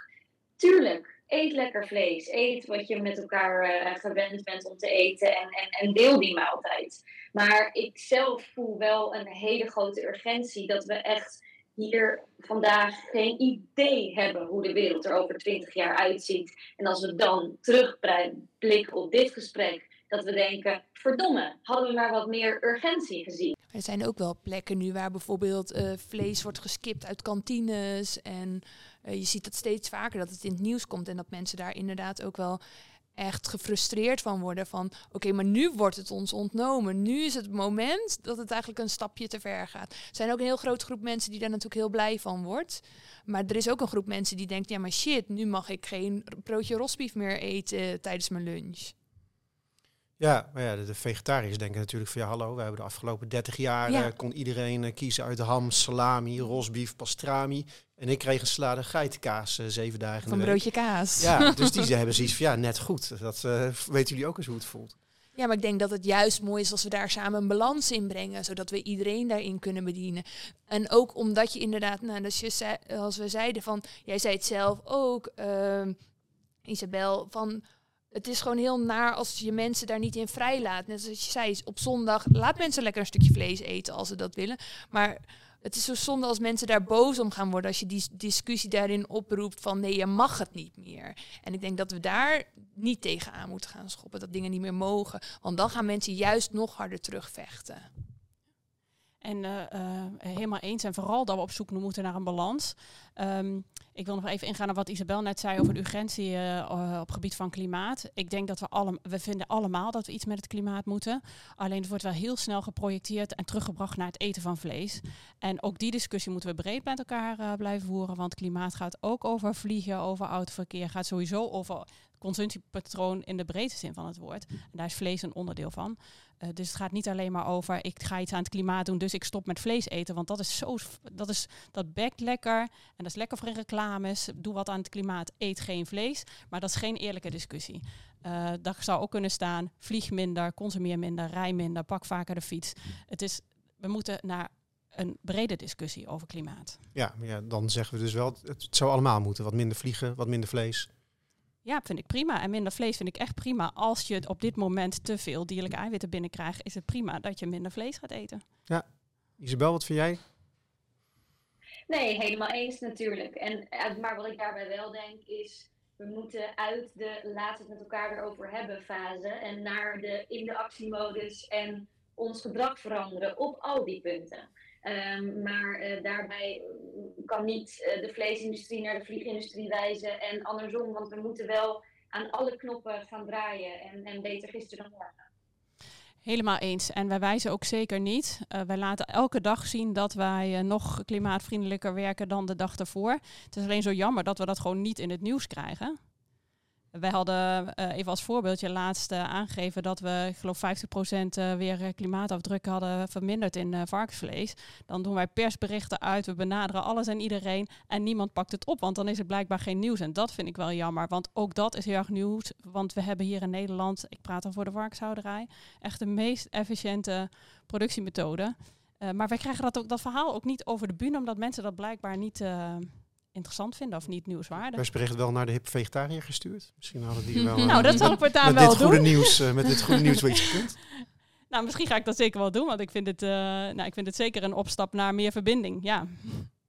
Tuurlijk, eet lekker vlees. Eet wat je met elkaar uh, gewend bent om te eten en, en, en deel die maaltijd. Maar ik zelf voel wel een hele grote urgentie dat we echt hier vandaag geen idee hebben hoe de wereld er over twintig jaar uitziet. En als we dan terugblikken op dit gesprek, dat we denken, verdomme, hadden we maar wat meer urgentie gezien. Er zijn ook wel plekken nu waar bijvoorbeeld uh, vlees wordt geskipt uit kantines. En uh, je ziet dat steeds vaker dat het in het nieuws komt en dat mensen daar inderdaad ook wel echt gefrustreerd van worden van oké, maar nu wordt het ons ontnomen. Nu is het moment dat het eigenlijk een stapje te ver gaat. Er zijn ook een heel grote groep mensen die daar natuurlijk heel blij van wordt. Maar er is ook een groep mensen die denkt, ja maar shit, nu mag ik geen broodje rosbief meer eten tijdens mijn lunch. Ja, maar ja, de, vegetariërs denken natuurlijk van ja, hallo, we hebben de afgelopen 30 jaar ja. uh, kon iedereen uh, kiezen uit ham, salami, rosbief, pastrami. En ik kreeg een salade geitenkaas uh, zeven dagen Van broodje kaas. Ja, dus die hebben zoiets van ja, net goed. Dat weten jullie ook eens hoe het voelt. Ja, maar ik denk dat het juist mooi is als we daar samen een balans in brengen, zodat we iedereen daarin kunnen bedienen. En ook omdat je inderdaad, nou, dus je zei, als we zeiden van, jij zei het zelf ook, ehm, Isabel, van het is gewoon heel naar als je mensen daar niet in vrijlaat. Net zoals je zei, op zondag laat mensen lekker een stukje vlees eten als ze dat willen. Maar het is zo zonde als mensen daar boos om gaan worden als je die discussie daarin oproept van nee, je mag het niet meer. En ik denk dat we daar niet tegenaan moeten gaan schoppen, dat dingen niet meer mogen. Want dan gaan mensen juist nog harder terugvechten. En uh, uh, helemaal eens. En vooral dat we op zoek moeten naar een balans. Um, ik wil nog even ingaan op wat Isabel net zei over de urgentie uh, op gebied van klimaat. Ik denk dat we allemaal, we vinden allemaal dat we iets met het klimaat moeten. Alleen het wordt wel heel snel geprojecteerd en teruggebracht naar het eten van vlees. En ook die discussie moeten we breed met elkaar blijven voeren. Want klimaat gaat ook over vliegen, over autoverkeer, gaat sowieso over consumptiepatroon in de breedste zin van het woord. En daar is vlees een onderdeel van. Uh, dus het gaat niet alleen maar over ik ga iets aan het klimaat doen, dus ik stop met vlees eten. Want dat is zo, dat is dat bekt lekker en dat is lekker voor reclames. Doe wat aan het klimaat, eet geen vlees. Maar dat is geen eerlijke discussie. Uh, dat zou ook kunnen staan: vlieg minder, consumeer minder, rij minder, pak vaker de fiets. Het is, we moeten naar een brede discussie over klimaat. Ja, ja, dan zeggen we dus wel, het zou allemaal moeten. Wat minder vliegen, wat minder vlees. Ja, vind ik prima. En minder vlees vind ik echt prima. Als je op dit moment te veel dierlijke eiwitten binnenkrijgt, is het prima dat je minder vlees gaat eten. Ja. Isabel, wat vind jij? Nee, helemaal eens natuurlijk. En, eh, maar wat ik daarbij wel denk is, we moeten uit de laat het met elkaar erover hebben fase en naar de in de actiemodus en ons gedrag veranderen op al die punten. Um, maar uh, daarbij kan niet uh, de vleesindustrie naar de vliegindustrie wijzen en andersom, want we moeten wel aan alle knoppen gaan draaien en, en beter gisteren dan morgen. Helemaal eens. En wij wijzen ook zeker niet. Uh, wij laten elke dag zien dat wij nog klimaatvriendelijker werken dan de dag ervoor. Het is alleen zo jammer dat we dat gewoon niet in het nieuws krijgen. Wij hadden uh, even als voorbeeldje laatst uh, aangegeven dat we, ik geloof 50% uh, weer klimaatafdruk hadden verminderd in varkensvlees. Dan doen wij persberichten uit, we benaderen alles en iedereen en niemand pakt het op, want dan is het blijkbaar geen nieuws. En dat vind ik wel jammer, want ook dat is heel erg nieuws. Want we hebben hier in Nederland, ik praat dan voor de varkenshouderij, echt de meest efficiënte productiemethode. maar wij krijgen dat, ook, dat verhaal ook niet over de bühne, omdat mensen dat blijkbaar niet interessant vinden of niet nieuwswaardig. Persbericht wel naar de hip vegetariër gestuurd. Misschien hadden die wel. nou, dat zal ik voortaan wel dit doen. Goede nieuws, uh, met dit goede nieuws wat je kunt. Nou, misschien ga ik dat zeker wel doen, want ik vind het, uh, nou, ik vind het zeker een opstap naar meer verbinding. Ja.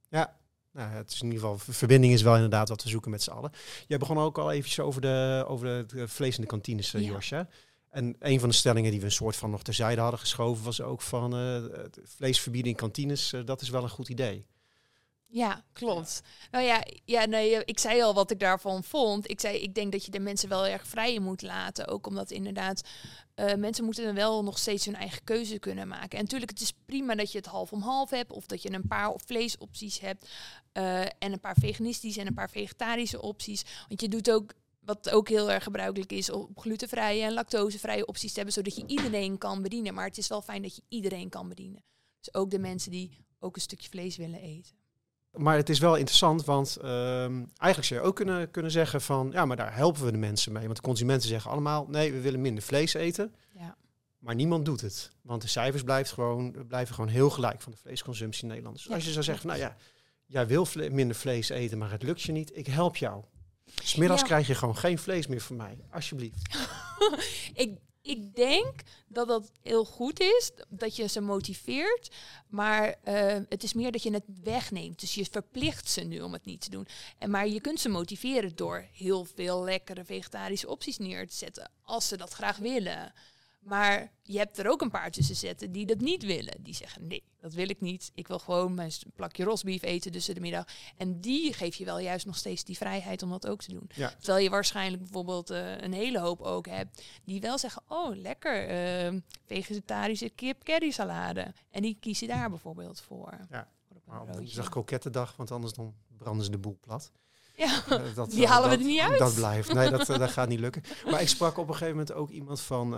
Ja. Nou, het is in ieder geval, verbinding is wel inderdaad wat we zoeken met z'n allen. Jij begon ook al eventjes over, de, over het vlees in de kantines, ja. Josje. En een van de stellingen die we een soort van nog terzijde hadden geschoven was ook van uh, vlees verbieden in kantines, dat is wel een goed idee. Ja, klopt. Nou ja, ja, nee, ik zei al wat ik daarvan vond. Ik zei, ik denk dat je de mensen wel erg vrij moet laten. Ook omdat inderdaad, uh, mensen moeten dan wel nog steeds hun eigen keuze kunnen maken. En natuurlijk, het is prima dat je het half om half hebt. Of dat je een paar vleesopties hebt. Uh, en een paar veganistische en een paar vegetarische opties. Want je doet ook wat ook heel erg gebruikelijk is om glutenvrije en lactosevrije opties te hebben, zodat je iedereen kan bedienen. Maar het is wel fijn dat je iedereen kan bedienen. Dus ook de mensen die ook een stukje vlees willen eten. Maar het is wel interessant, want ehm, eigenlijk zou je ook kunnen, kunnen zeggen van, ja, maar daar helpen we de mensen mee. Want de consumenten zeggen allemaal, nee, we willen minder vlees eten. Ja. Maar niemand doet het. Want de cijfers blijven gewoon, blijven gewoon heel gelijk van de vleesconsumptie in Nederland. Dus als je zou zeggen, nou ja, jij wil minder vlees eten, maar het lukt je niet, ik help jou. Smiddags ja. krijg je gewoon geen vlees meer van mij, alsjeblieft. ik, ik denk dat dat heel goed is, dat je ze motiveert. Maar uh, het is meer dat je het wegneemt. Dus je verplicht ze nu om het niet te doen. En, maar je kunt ze motiveren door heel veel lekkere vegetarische opties neer te zetten. Als ze dat graag willen. Maar je hebt er ook een paar tussen zetten die dat niet willen. Die zeggen, nee, dat wil ik niet. Ik wil gewoon mijn plakje rosbief eten tussen de middag. En die geef je wel juist nog steeds die vrijheid om dat ook te doen. Terwijl je waarschijnlijk bijvoorbeeld uh, een hele hoop ook hebt... die wel zeggen, oh, lekker, uh, vegetarische kip curry salade. En die kiezen daar bijvoorbeeld voor. Ja, maar op woensdag krokettendag, want anders dan branden ze de boel plat. Ja, uh, dat, die halen we er niet uit. Dat blijft. Nee, dat, dat gaat niet lukken. Maar ik sprak op een gegeven moment ook iemand van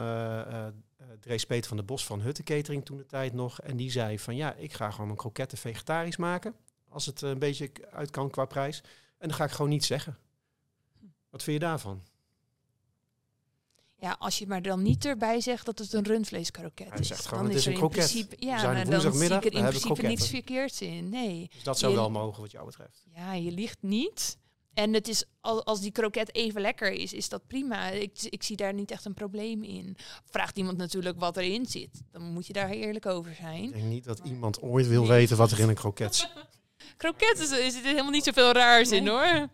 Drees Peter van de Bos van Hutte Catering toen de tijd nog. En die zei van ja, ik ga gewoon mijn kroketten vegetarisch maken. Als het een beetje uit kan qua prijs. En dan ga ik gewoon niet zeggen. Wat vind je daarvan? Ja, als je maar dan niet erbij zegt dat het een rundvleeskroket is. Zegt gewoon, dan het is, een kroket. Principe, ja, nou, dan zie ik er in principe niets verkeerds in. Nee. Dus dat zou wel mogen wat jou betreft. Ja, je ligt niet. En het is, als die kroket even lekker is, is dat prima. Ik, ik zie daar niet echt een probleem in. Vraagt iemand natuurlijk wat erin zit, dan moet je daar eerlijk over zijn. Ik denk niet dat iemand ooit wil weten wat er in een kroket zit. kroket is, is er helemaal niet zoveel raars in hoor.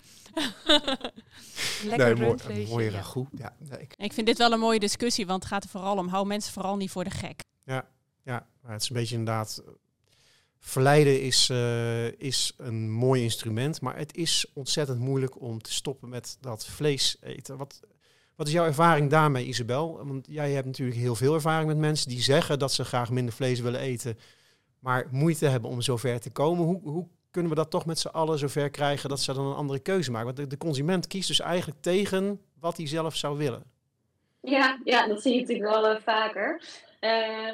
Lekker nee, mooi, mooie ragout. Ja, nee, ik... vind dit wel een mooie discussie, want het gaat er vooral om, hou mensen vooral niet voor de gek. Ja, ja maar het is een beetje inderdaad Verleiden is, uh, is een mooi instrument, maar het is ontzettend moeilijk om te stoppen met dat vlees eten. Wat, wat is jouw ervaring daarmee, Isabel? Want jij hebt natuurlijk heel veel ervaring met mensen die zeggen dat ze graag minder vlees willen eten, maar moeite hebben om zover te komen. Hoe, hoe kunnen we dat toch met z'n allen zover krijgen dat ze dan een andere keuze maken? Want de, consument kiest dus eigenlijk tegen wat hij zelf zou willen. Ja, ja dat zie je natuurlijk wel uh, vaker.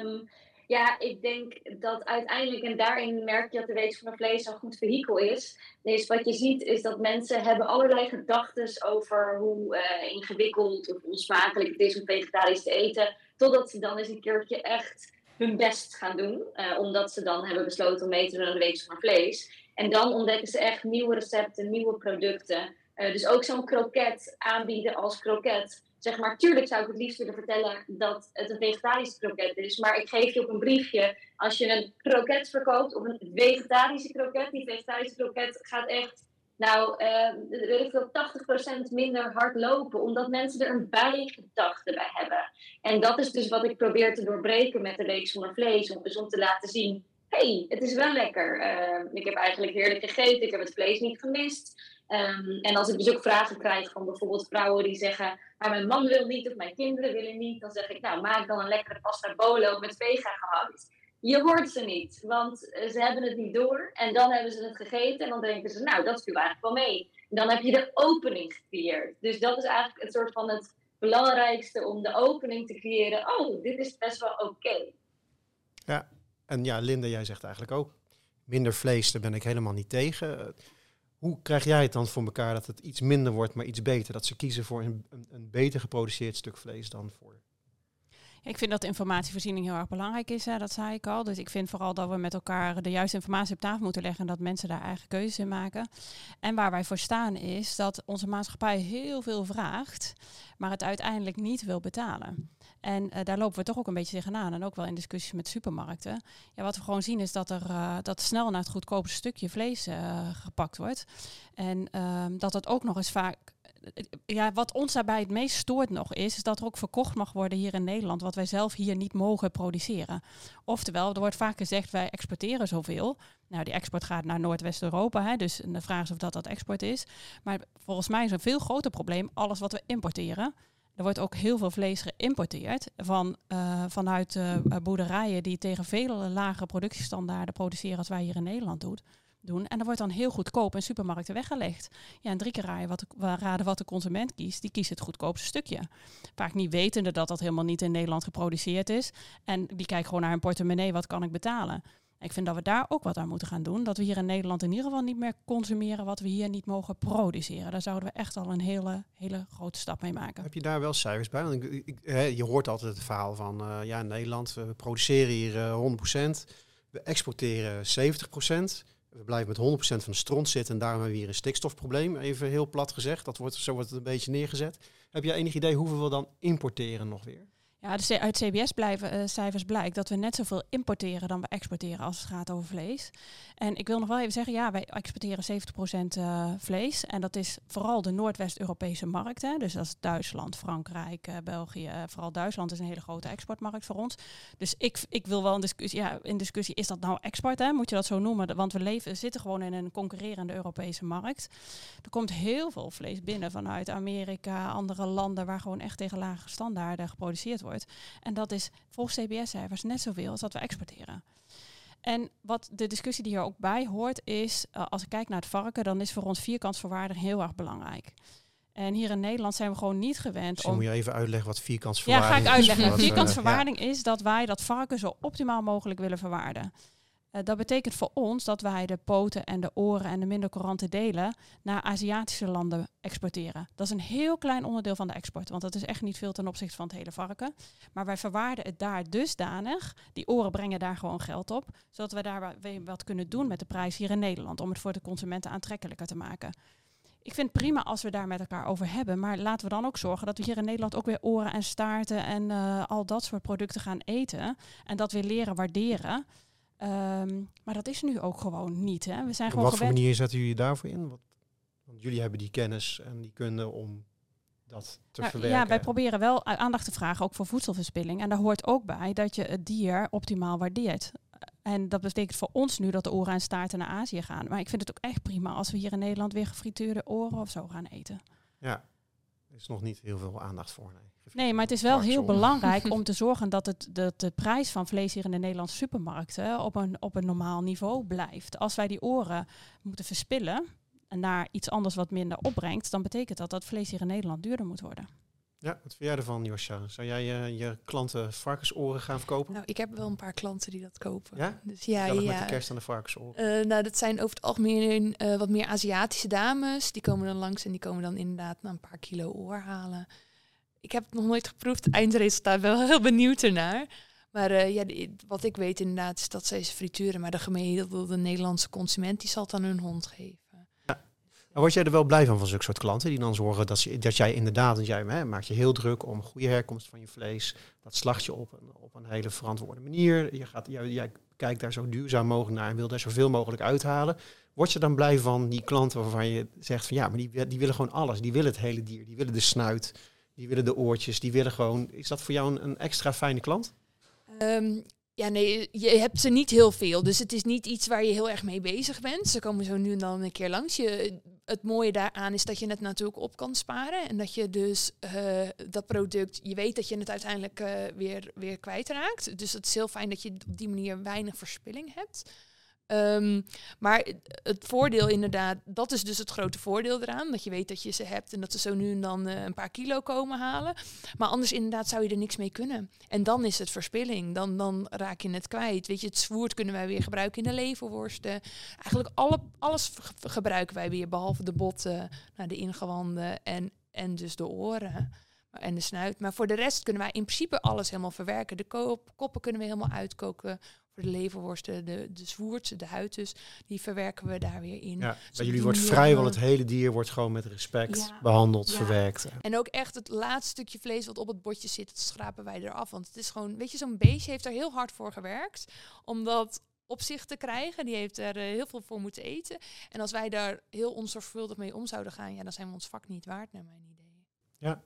Um, ja, ik denk dat uiteindelijk, en daarin merk je dat de wetenschap van vlees een goed vehikel is. Dus wat je ziet is dat mensen hebben allerlei gedachten over hoe uh, ingewikkeld of onsmakelijk het is om vegetarisch te eten. Totdat ze dan eens een keertje echt hun best gaan doen. Uh, omdat ze dan hebben besloten om mee te doen aan de wetenschap van vlees. En dan ontdekken ze echt nieuwe recepten, nieuwe producten. Uh, dus ook zo'n kroket aanbieden als kroket zeg maar, tuurlijk zou ik het liefst willen vertellen dat het een vegetarische kroket is. Maar ik geef je op een briefje, als je een kroket verkoopt of een vegetarische kroket, die vegetarische kroket gaat echt, nou, weet ik veel, 80% minder hard lopen. Omdat mensen er een bijgedachte bij hebben. En dat is dus wat ik probeer te doorbreken met de week zonder vlees. Om, dus om te laten zien, hey, het is wel lekker. Uh, ik heb eigenlijk heerlijk gegeten, ik heb het vlees niet gemist. Um, en als ik dus ook vragen krijg van bijvoorbeeld vrouwen die zeggen, maar mijn man wil niet of mijn kinderen willen niet, dan zeg ik, nou maak dan een lekkere pasta bolo met vega gehakt. Je hoort ze niet, want eh, ze hebben het niet door en dan hebben ze het gegeten en dan denken ze, nou dat viel eigenlijk wel mee. Dan heb je de opening gecreëerd. Dus dat is eigenlijk het soort van het belangrijkste om de opening te creëren. Oh, dit is best wel oké. Ja, en ja, Linda, jij zegt eigenlijk ook, minder vlees, daar ben ik helemaal niet tegen. Hoe krijg jij het dan voor elkaar dat het iets minder wordt, maar iets beter? Dat ze kiezen voor een, een, een beter geproduceerd stuk vlees dan voor ik vind dat informatievoorziening heel erg belangrijk is, hè, dat zei ik al. Dus ik vind vooral dat we met elkaar de juiste informatie op tafel moeten leggen en dat mensen daar eigen keuzes in maken. En waar wij voor staan is dat onze maatschappij heel veel vraagt, maar het uiteindelijk niet wil betalen. En uh, daar lopen we toch ook een beetje tegenaan. En ook wel in discussies met supermarkten. Ja, wat we gewoon zien is dat er uh, dat snel naar het goedkope stukje vlees uh, gepakt wordt. En ehm, dat het ook nog eens vaak ja, wat ons daarbij het meest stoort nog is, is dat er ook verkocht mag worden hier in Nederland, wat wij zelf hier niet mogen produceren. Oftewel, er wordt vaak gezegd, wij exporteren zoveel. Nou, die export gaat naar Noordwest-Europa, dus de vraag is of dat dat export is. Maar volgens mij is een veel groter probleem alles wat we importeren. Er wordt ook heel veel vlees geïmporteerd van, uh, vanuit uh, boerderijen die tegen veel lagere productiestandaarden produceren als wij hier in Nederland doen doen. En dat wordt dan heel goedkoop in supermarkten weggelegd. Ja, en drie keer raden wat, de, raden wat de consument kiest. Die kiest het goedkoopste stukje. Vaak niet wetende dat dat helemaal niet in Nederland geproduceerd is. En die kijkt gewoon naar hun portemonnee, wat kan ik betalen? Ik vind dat we daar ook wat aan moeten gaan doen. Dat we hier in Nederland in ieder geval niet meer consumeren wat we hier niet mogen produceren. Daar zouden we echt al een hele, hele grote stap mee maken. Heb je daar wel cijfers bij? Want ik, je hoort altijd het verhaal van uh, ja, Nederland, we produceren hier uh, 100%, we exporteren 70% we blijven met 100% van de stront zitten en daarom hebben we hier een stikstofprobleem. Even heel plat gezegd, dat wordt, zo wordt het een beetje neergezet. Heb jij enig idee hoeveel we dan importeren nog weer? Ja, uit CBS-cijfers uh, blijkt dat we net zoveel importeren dan we exporteren als het gaat over vlees. En ik wil nog wel even zeggen, ja, wij exporteren 70% uh, vlees. En dat is vooral de Noordwest-Europese markt. Hè. Dus dat is Duitsland, Frankrijk, uh, België. Eh, vooral Duitsland is een hele grote exportmarkt voor ons. Dus ik, ik wil wel een discussie, ja, in discussie, is dat nou export? Hè? Moet je dat zo noemen? Want we leven, zitten gewoon in een concurrerende Europese markt. Er komt heel veel vlees binnen vanuit Amerika, andere landen waar gewoon echt tegen lage standaarden geproduceerd wordt. En dat is volgens CBS-cijfers net zoveel als dat we exporteren. En wat de discussie die hier ook bij hoort is, uh, als ik kijk naar het varken, dan is voor ons vierkantsverwaarding heel erg belangrijk. En hier in Nederland zijn we gewoon niet gewend dus om... moet je even uitleggen wat vierkantsverwaarding is. Ja, ga ik uitleggen. Wat, vierkantsverwaarding is dat wij dat varken zo optimaal mogelijk willen verwaarden. Uh, dat betekent voor ons dat wij de poten en de oren en de minder courante delen naar Aziatische landen exporteren. Dat is een heel klein onderdeel van de export, want dat is echt niet veel ten opzichte van het hele varken. Maar wij verwaarden het daar dusdanig, die oren brengen daar gewoon geld op, zodat we daar wat kunnen doen met de prijs hier in Nederland, om het voor de consumenten aantrekkelijker te maken. Ik vind het prima als we daar met elkaar over hebben, maar laten we dan ook zorgen dat we hier in Nederland ook weer oren en staarten en uh, al dat soort producten gaan eten en dat we leren waarderen. Um, maar dat is nu ook gewoon niet. Hè? We zijn Op gewoon wat voor manier zetten jullie daarvoor in? Want jullie hebben die kennis en die kunnen om dat te nou, verwerken. Ja, wij proberen wel aandacht te vragen, ook voor voedselverspilling. En daar hoort ook bij dat je het dier optimaal waardeert. En dat betekent voor ons nu dat de oren en staarten naar Azië gaan. Maar ik vind het ook echt prima als we hier in Nederland weer gefrituurde oren of zo gaan eten. Ja, er is nog niet heel veel aandacht voor. Nee. Nee, maar het is wel heel belangrijk om te zorgen dat, het, dat de prijs van vlees hier in de Nederlandse supermarkten op een, op een normaal niveau blijft. Als wij die oren moeten verspillen en naar iets anders wat minder opbrengt, dan betekent dat dat vlees hier in Nederland duurder moet worden. Ja, wat vind jij ervan, Josja? Zou jij uh, je klanten varkensoren gaan verkopen? Nou, ik heb wel een paar klanten die dat kopen. Ja? Dus ja, ja. met de kerst aan de varkensoren? Uh, nou, dat zijn over het algemeen uh, wat meer Aziatische dames. Die komen dan langs en die komen dan inderdaad een paar kilo oor halen ik heb het nog nooit geproefd. Het eindresultaat wel heel benieuwd ernaar. Maar uh, ja, wat ik weet inderdaad is dat ze ze frituren. Maar de gemiddelde Nederlandse consument die zal het aan hun hond geven. Ja. word jij er wel blij van, van zulke soort klanten die dan zorgen dat, dat jij inderdaad, want jij hè, maakt je heel druk om goede herkomst van je vlees. Dat slacht je op, een, op een hele verantwoorde manier. Je gaat, jij, jij kijkt daar zo duurzaam mogelijk naar en wil daar zoveel mogelijk uithalen. Word je dan blij van die klanten waarvan je zegt van ja, maar die, die willen gewoon alles. Die willen het hele dier, die willen de snuit die willen de oortjes, die willen gewoon. Is dat voor jou een, een extra fijne klant? Um, ja, nee, je hebt ze niet heel veel. Dus het is niet iets waar je heel erg mee bezig bent. Ze komen zo nu en dan een keer langs. Je, het mooie daaraan is dat je het natuurlijk op kan sparen. En dat je dus uh, dat product, je weet dat je het uiteindelijk uh, weer, weer kwijtraakt. Dus het is heel fijn dat je op die manier weinig verspilling hebt. Um, maar het voordeel inderdaad, dat is dus het grote voordeel eraan. Dat je weet dat je ze hebt en dat ze zo nu en dan uh, een paar kilo komen halen. Maar anders inderdaad zou je er niks mee kunnen. En dan is het verspilling. Dan, dan raak je het kwijt. Weet je, het zwoerd kunnen wij weer gebruiken in de leverworsten. Eigenlijk alle, alles gebruiken wij weer, behalve de botten, nou, de ingewanden en, en dus de oren en de snuit. Maar voor de rest kunnen wij in principe alles helemaal verwerken. De kop, koppen kunnen we helemaal uitkoken de leverworsten, de, de zwoert, de huid dus, die verwerken we daar weer in. Ja, bij jullie wordt vrijwel het hele dier wordt gewoon met respect behandeld, verwerkt. En ook echt het laatste stukje vlees wat op het bordje zit, dat schrapen wij eraf. Want het is gewoon, weet je, zo'n beestje heeft er heel hard voor gewerkt, omdat opzicht te krijgen. Die heeft er heel veel voor moeten eten. En als wij daar heel onzorgvuldig mee om zouden gaan, ja, dan zijn we ons vak niet waard, naar mijn idee. Ja,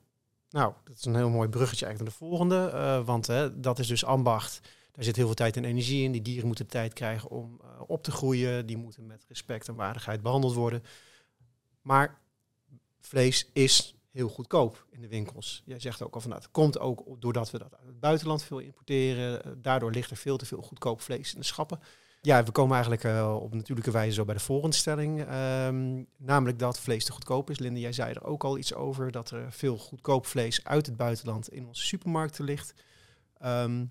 nou, dat is een heel mooi bruggetje eigenlijk naar de volgende. want hè, dat is dus ambacht. Daar zit heel veel tijd en energie in. Die dieren moeten tijd krijgen om op te groeien. Die moeten met respect en waardigheid behandeld worden. Maar vlees is heel goedkoop in de winkels. Jij zegt ook al van nou, komt ook doordat we dat uit het buitenland veel importeren. Eh, daardoor ligt er veel te veel goedkoop vlees in de schappen. Ja, we komen eigenlijk uh, op natuurlijke wijze zo bij de volgende stelling. Ehm, namelijk dat vlees te goedkoop is. Linde, jij zei er ook al iets over. Dat er veel goedkoop vlees uit het buitenland in onze supermarkten ligt. Ehm,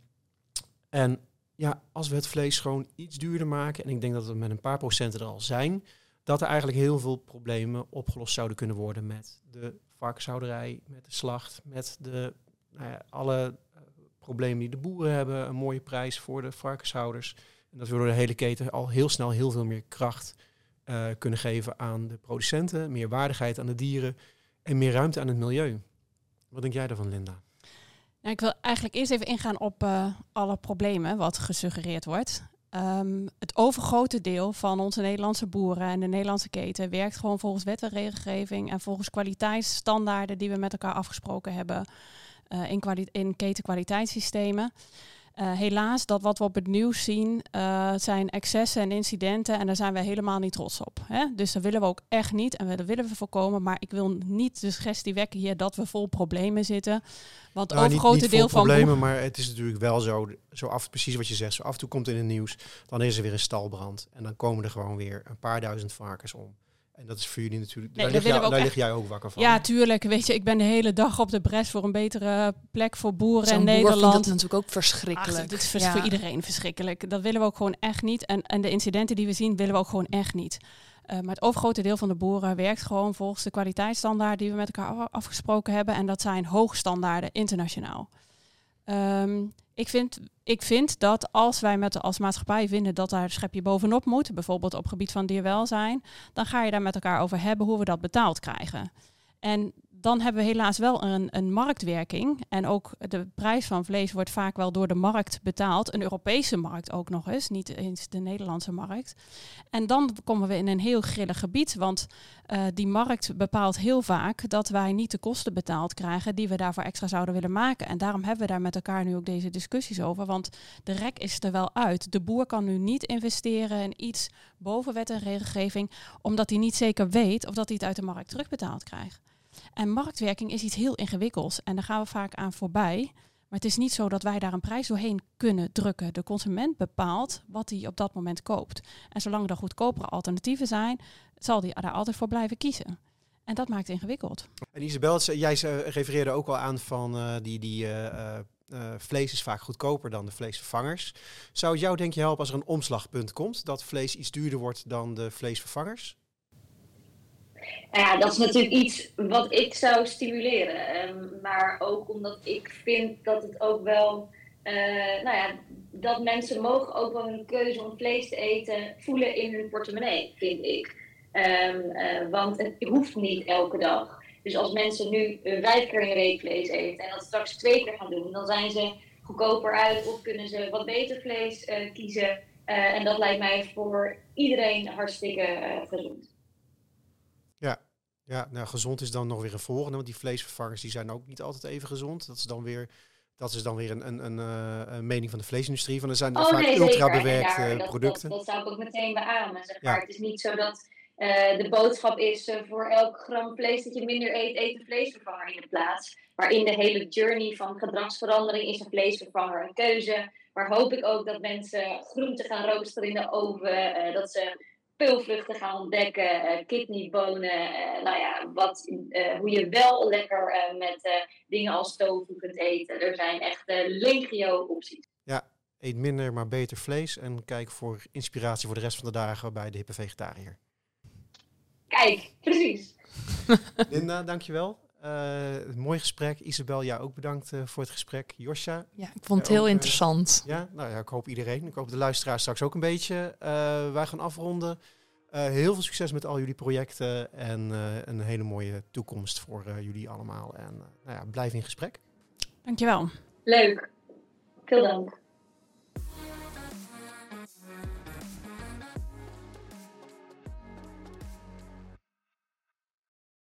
en ja, als we het vlees gewoon iets duurder maken, en ik denk dat we met een paar procenten er al zijn, dat er eigenlijk heel veel problemen opgelost zouden kunnen worden met de varkenshouderij, met de slacht, met de, nou ja, alle uh, problemen die de boeren hebben, een mooie prijs voor de varkenshouders. En dat we door de hele keten al heel snel heel veel meer kracht uh, kunnen geven aan de producenten, meer waardigheid aan de dieren en meer ruimte aan het milieu. Wat denk jij daarvan, Linda? Nou, ik wil eigenlijk eerst even ingaan op uh, alle problemen wat gesuggereerd wordt. Um, het overgrote deel van onze Nederlandse boeren en de Nederlandse keten werkt gewoon volgens wet en regelgeving en volgens kwaliteitsstandaarden die we met elkaar afgesproken hebben uh, in, in ketenkwaliteitssystemen. Uh, helaas, dat wat we op het nieuws zien, uh, zijn excessen en incidenten. En daar zijn we helemaal niet trots op. Hè? Dus dat willen we ook echt niet. En dat willen we voorkomen. Maar ik wil niet de suggestie wekken hier dat we vol problemen zitten. Want nou, overgrote niet, niet deel van. problemen, maar het is natuurlijk wel zo, zo af, precies wat je zegt. Zo af en toe komt in het nieuws. Dan is er weer een stalbrand. En dan komen er gewoon weer een paar duizend varkens om. En dat is voor jullie natuurlijk. Nee, daar lig, jij, daar lig jij ook wakker van. Ja, tuurlijk. Weet je, ik ben de hele dag op de bres voor een betere plek voor boeren in Nederland. Dat is natuurlijk ook verschrikkelijk. Ach, het is voor iedereen verschrikkelijk. Dat willen we ook gewoon echt niet. En, en de incidenten die we zien, willen we ook gewoon echt niet. Uh, maar het overgrote deel van de boeren werkt gewoon volgens de kwaliteitsstandaarden die we met elkaar afgesproken hebben. En dat zijn hoogstandaarden internationaal. Um, ik vind, ik vind dat als wij met, als maatschappij vinden dat daar een schepje bovenop moet, bijvoorbeeld op gebied van dierwelzijn, dan ga je daar met elkaar over hebben hoe we dat betaald krijgen. En dan hebben we helaas wel een, een marktwerking. En ook de prijs van vlees wordt vaak wel door de markt betaald. Een Europese markt ook nog eens, niet eens de Nederlandse markt. En dan komen we in een heel grillig gebied. Want uh, die markt bepaalt heel vaak dat wij niet de kosten betaald krijgen die we daarvoor extra zouden willen maken. En daarom hebben we daar met elkaar nu ook deze discussies over. Want de rek is er wel uit. De boer kan nu niet investeren in iets boven wet en regelgeving, omdat hij niet zeker weet of dat hij het uit de markt terugbetaald krijgt. En marktwerking is iets heel ingewikkelds en daar gaan we vaak aan voorbij. Maar het is niet zo dat wij daar een prijs doorheen kunnen drukken. De consument bepaalt wat hij op dat moment koopt. En zolang er goedkopere alternatieven zijn, zal hij daar altijd voor blijven kiezen. En dat maakt het ingewikkeld. En Isabel, jij refereerde ook al aan van uh, die, die uh, vlees is vaak goedkoper dan de vleesvervangers. Zou het jou denk je helpen als er een omslagpunt komt, dat vlees iets duurder wordt dan de vleesvervangers? Nou ja, dat is natuurlijk iets wat ik zou stimuleren. Um, maar ook omdat ik vind dat het ook wel. Uh, nou ja, dat mensen mogen ook wel hun keuze om vlees te eten voelen in hun portemonnee, vind ik. Um, uh, want het hoeft niet elke dag. Dus als mensen nu vijf keer een week vlees eten en dat straks twee keer gaan doen, dan zijn ze goedkoper uit of kunnen ze wat beter vlees uh, kiezen. en dat lijkt mij voor iedereen hartstikke gezond. Ja, nou gezond is dan nog weer een volgende, want die vleesvervangers die zijn ook niet altijd even gezond. Dat is dan weer, dat is dan weer een, een, een, een mening van de vleesindustrie. Van er zijn oh, vaak nee, ultra bewerkte producten. Dat, dat, zou ik ook meteen beamen. Zeg maar. Het is niet zo dat uh, de boodschap is uh, voor elk gram vlees dat je minder eet, eet een vleesvervanger in de plaats. Maar in de hele journey van gedragsverandering is een vleesvervanger een keuze. Maar hoop ik ook dat mensen groenten gaan roosteren in de oven. dat ze peulvruchten gaan ontdekken, uh, kidneybonen, uh, nou ja, wat, uh, hoe je wel lekker met dingen als tofu kunt eten. Er zijn echt legio opties. Ja, eet minder maar beter vlees en kijk voor inspiratie voor de rest van de dagen bij de hippe vegetariër. Kijk, precies. Linda, dankjewel. Uh, mooi gesprek. Isabel, ja, ook bedankt uh, voor het gesprek. Josja. Ja, ik vond het heel interessant. ja, nou ja, ik hoop iedereen. Ik hoop de luisteraars straks ook een beetje. wij gaan afronden. heel veel succes met al jullie projecten en een hele mooie toekomst voor jullie allemaal. En nou ja, blijf in gesprek. Dankjewel. Leuk. Veel dank.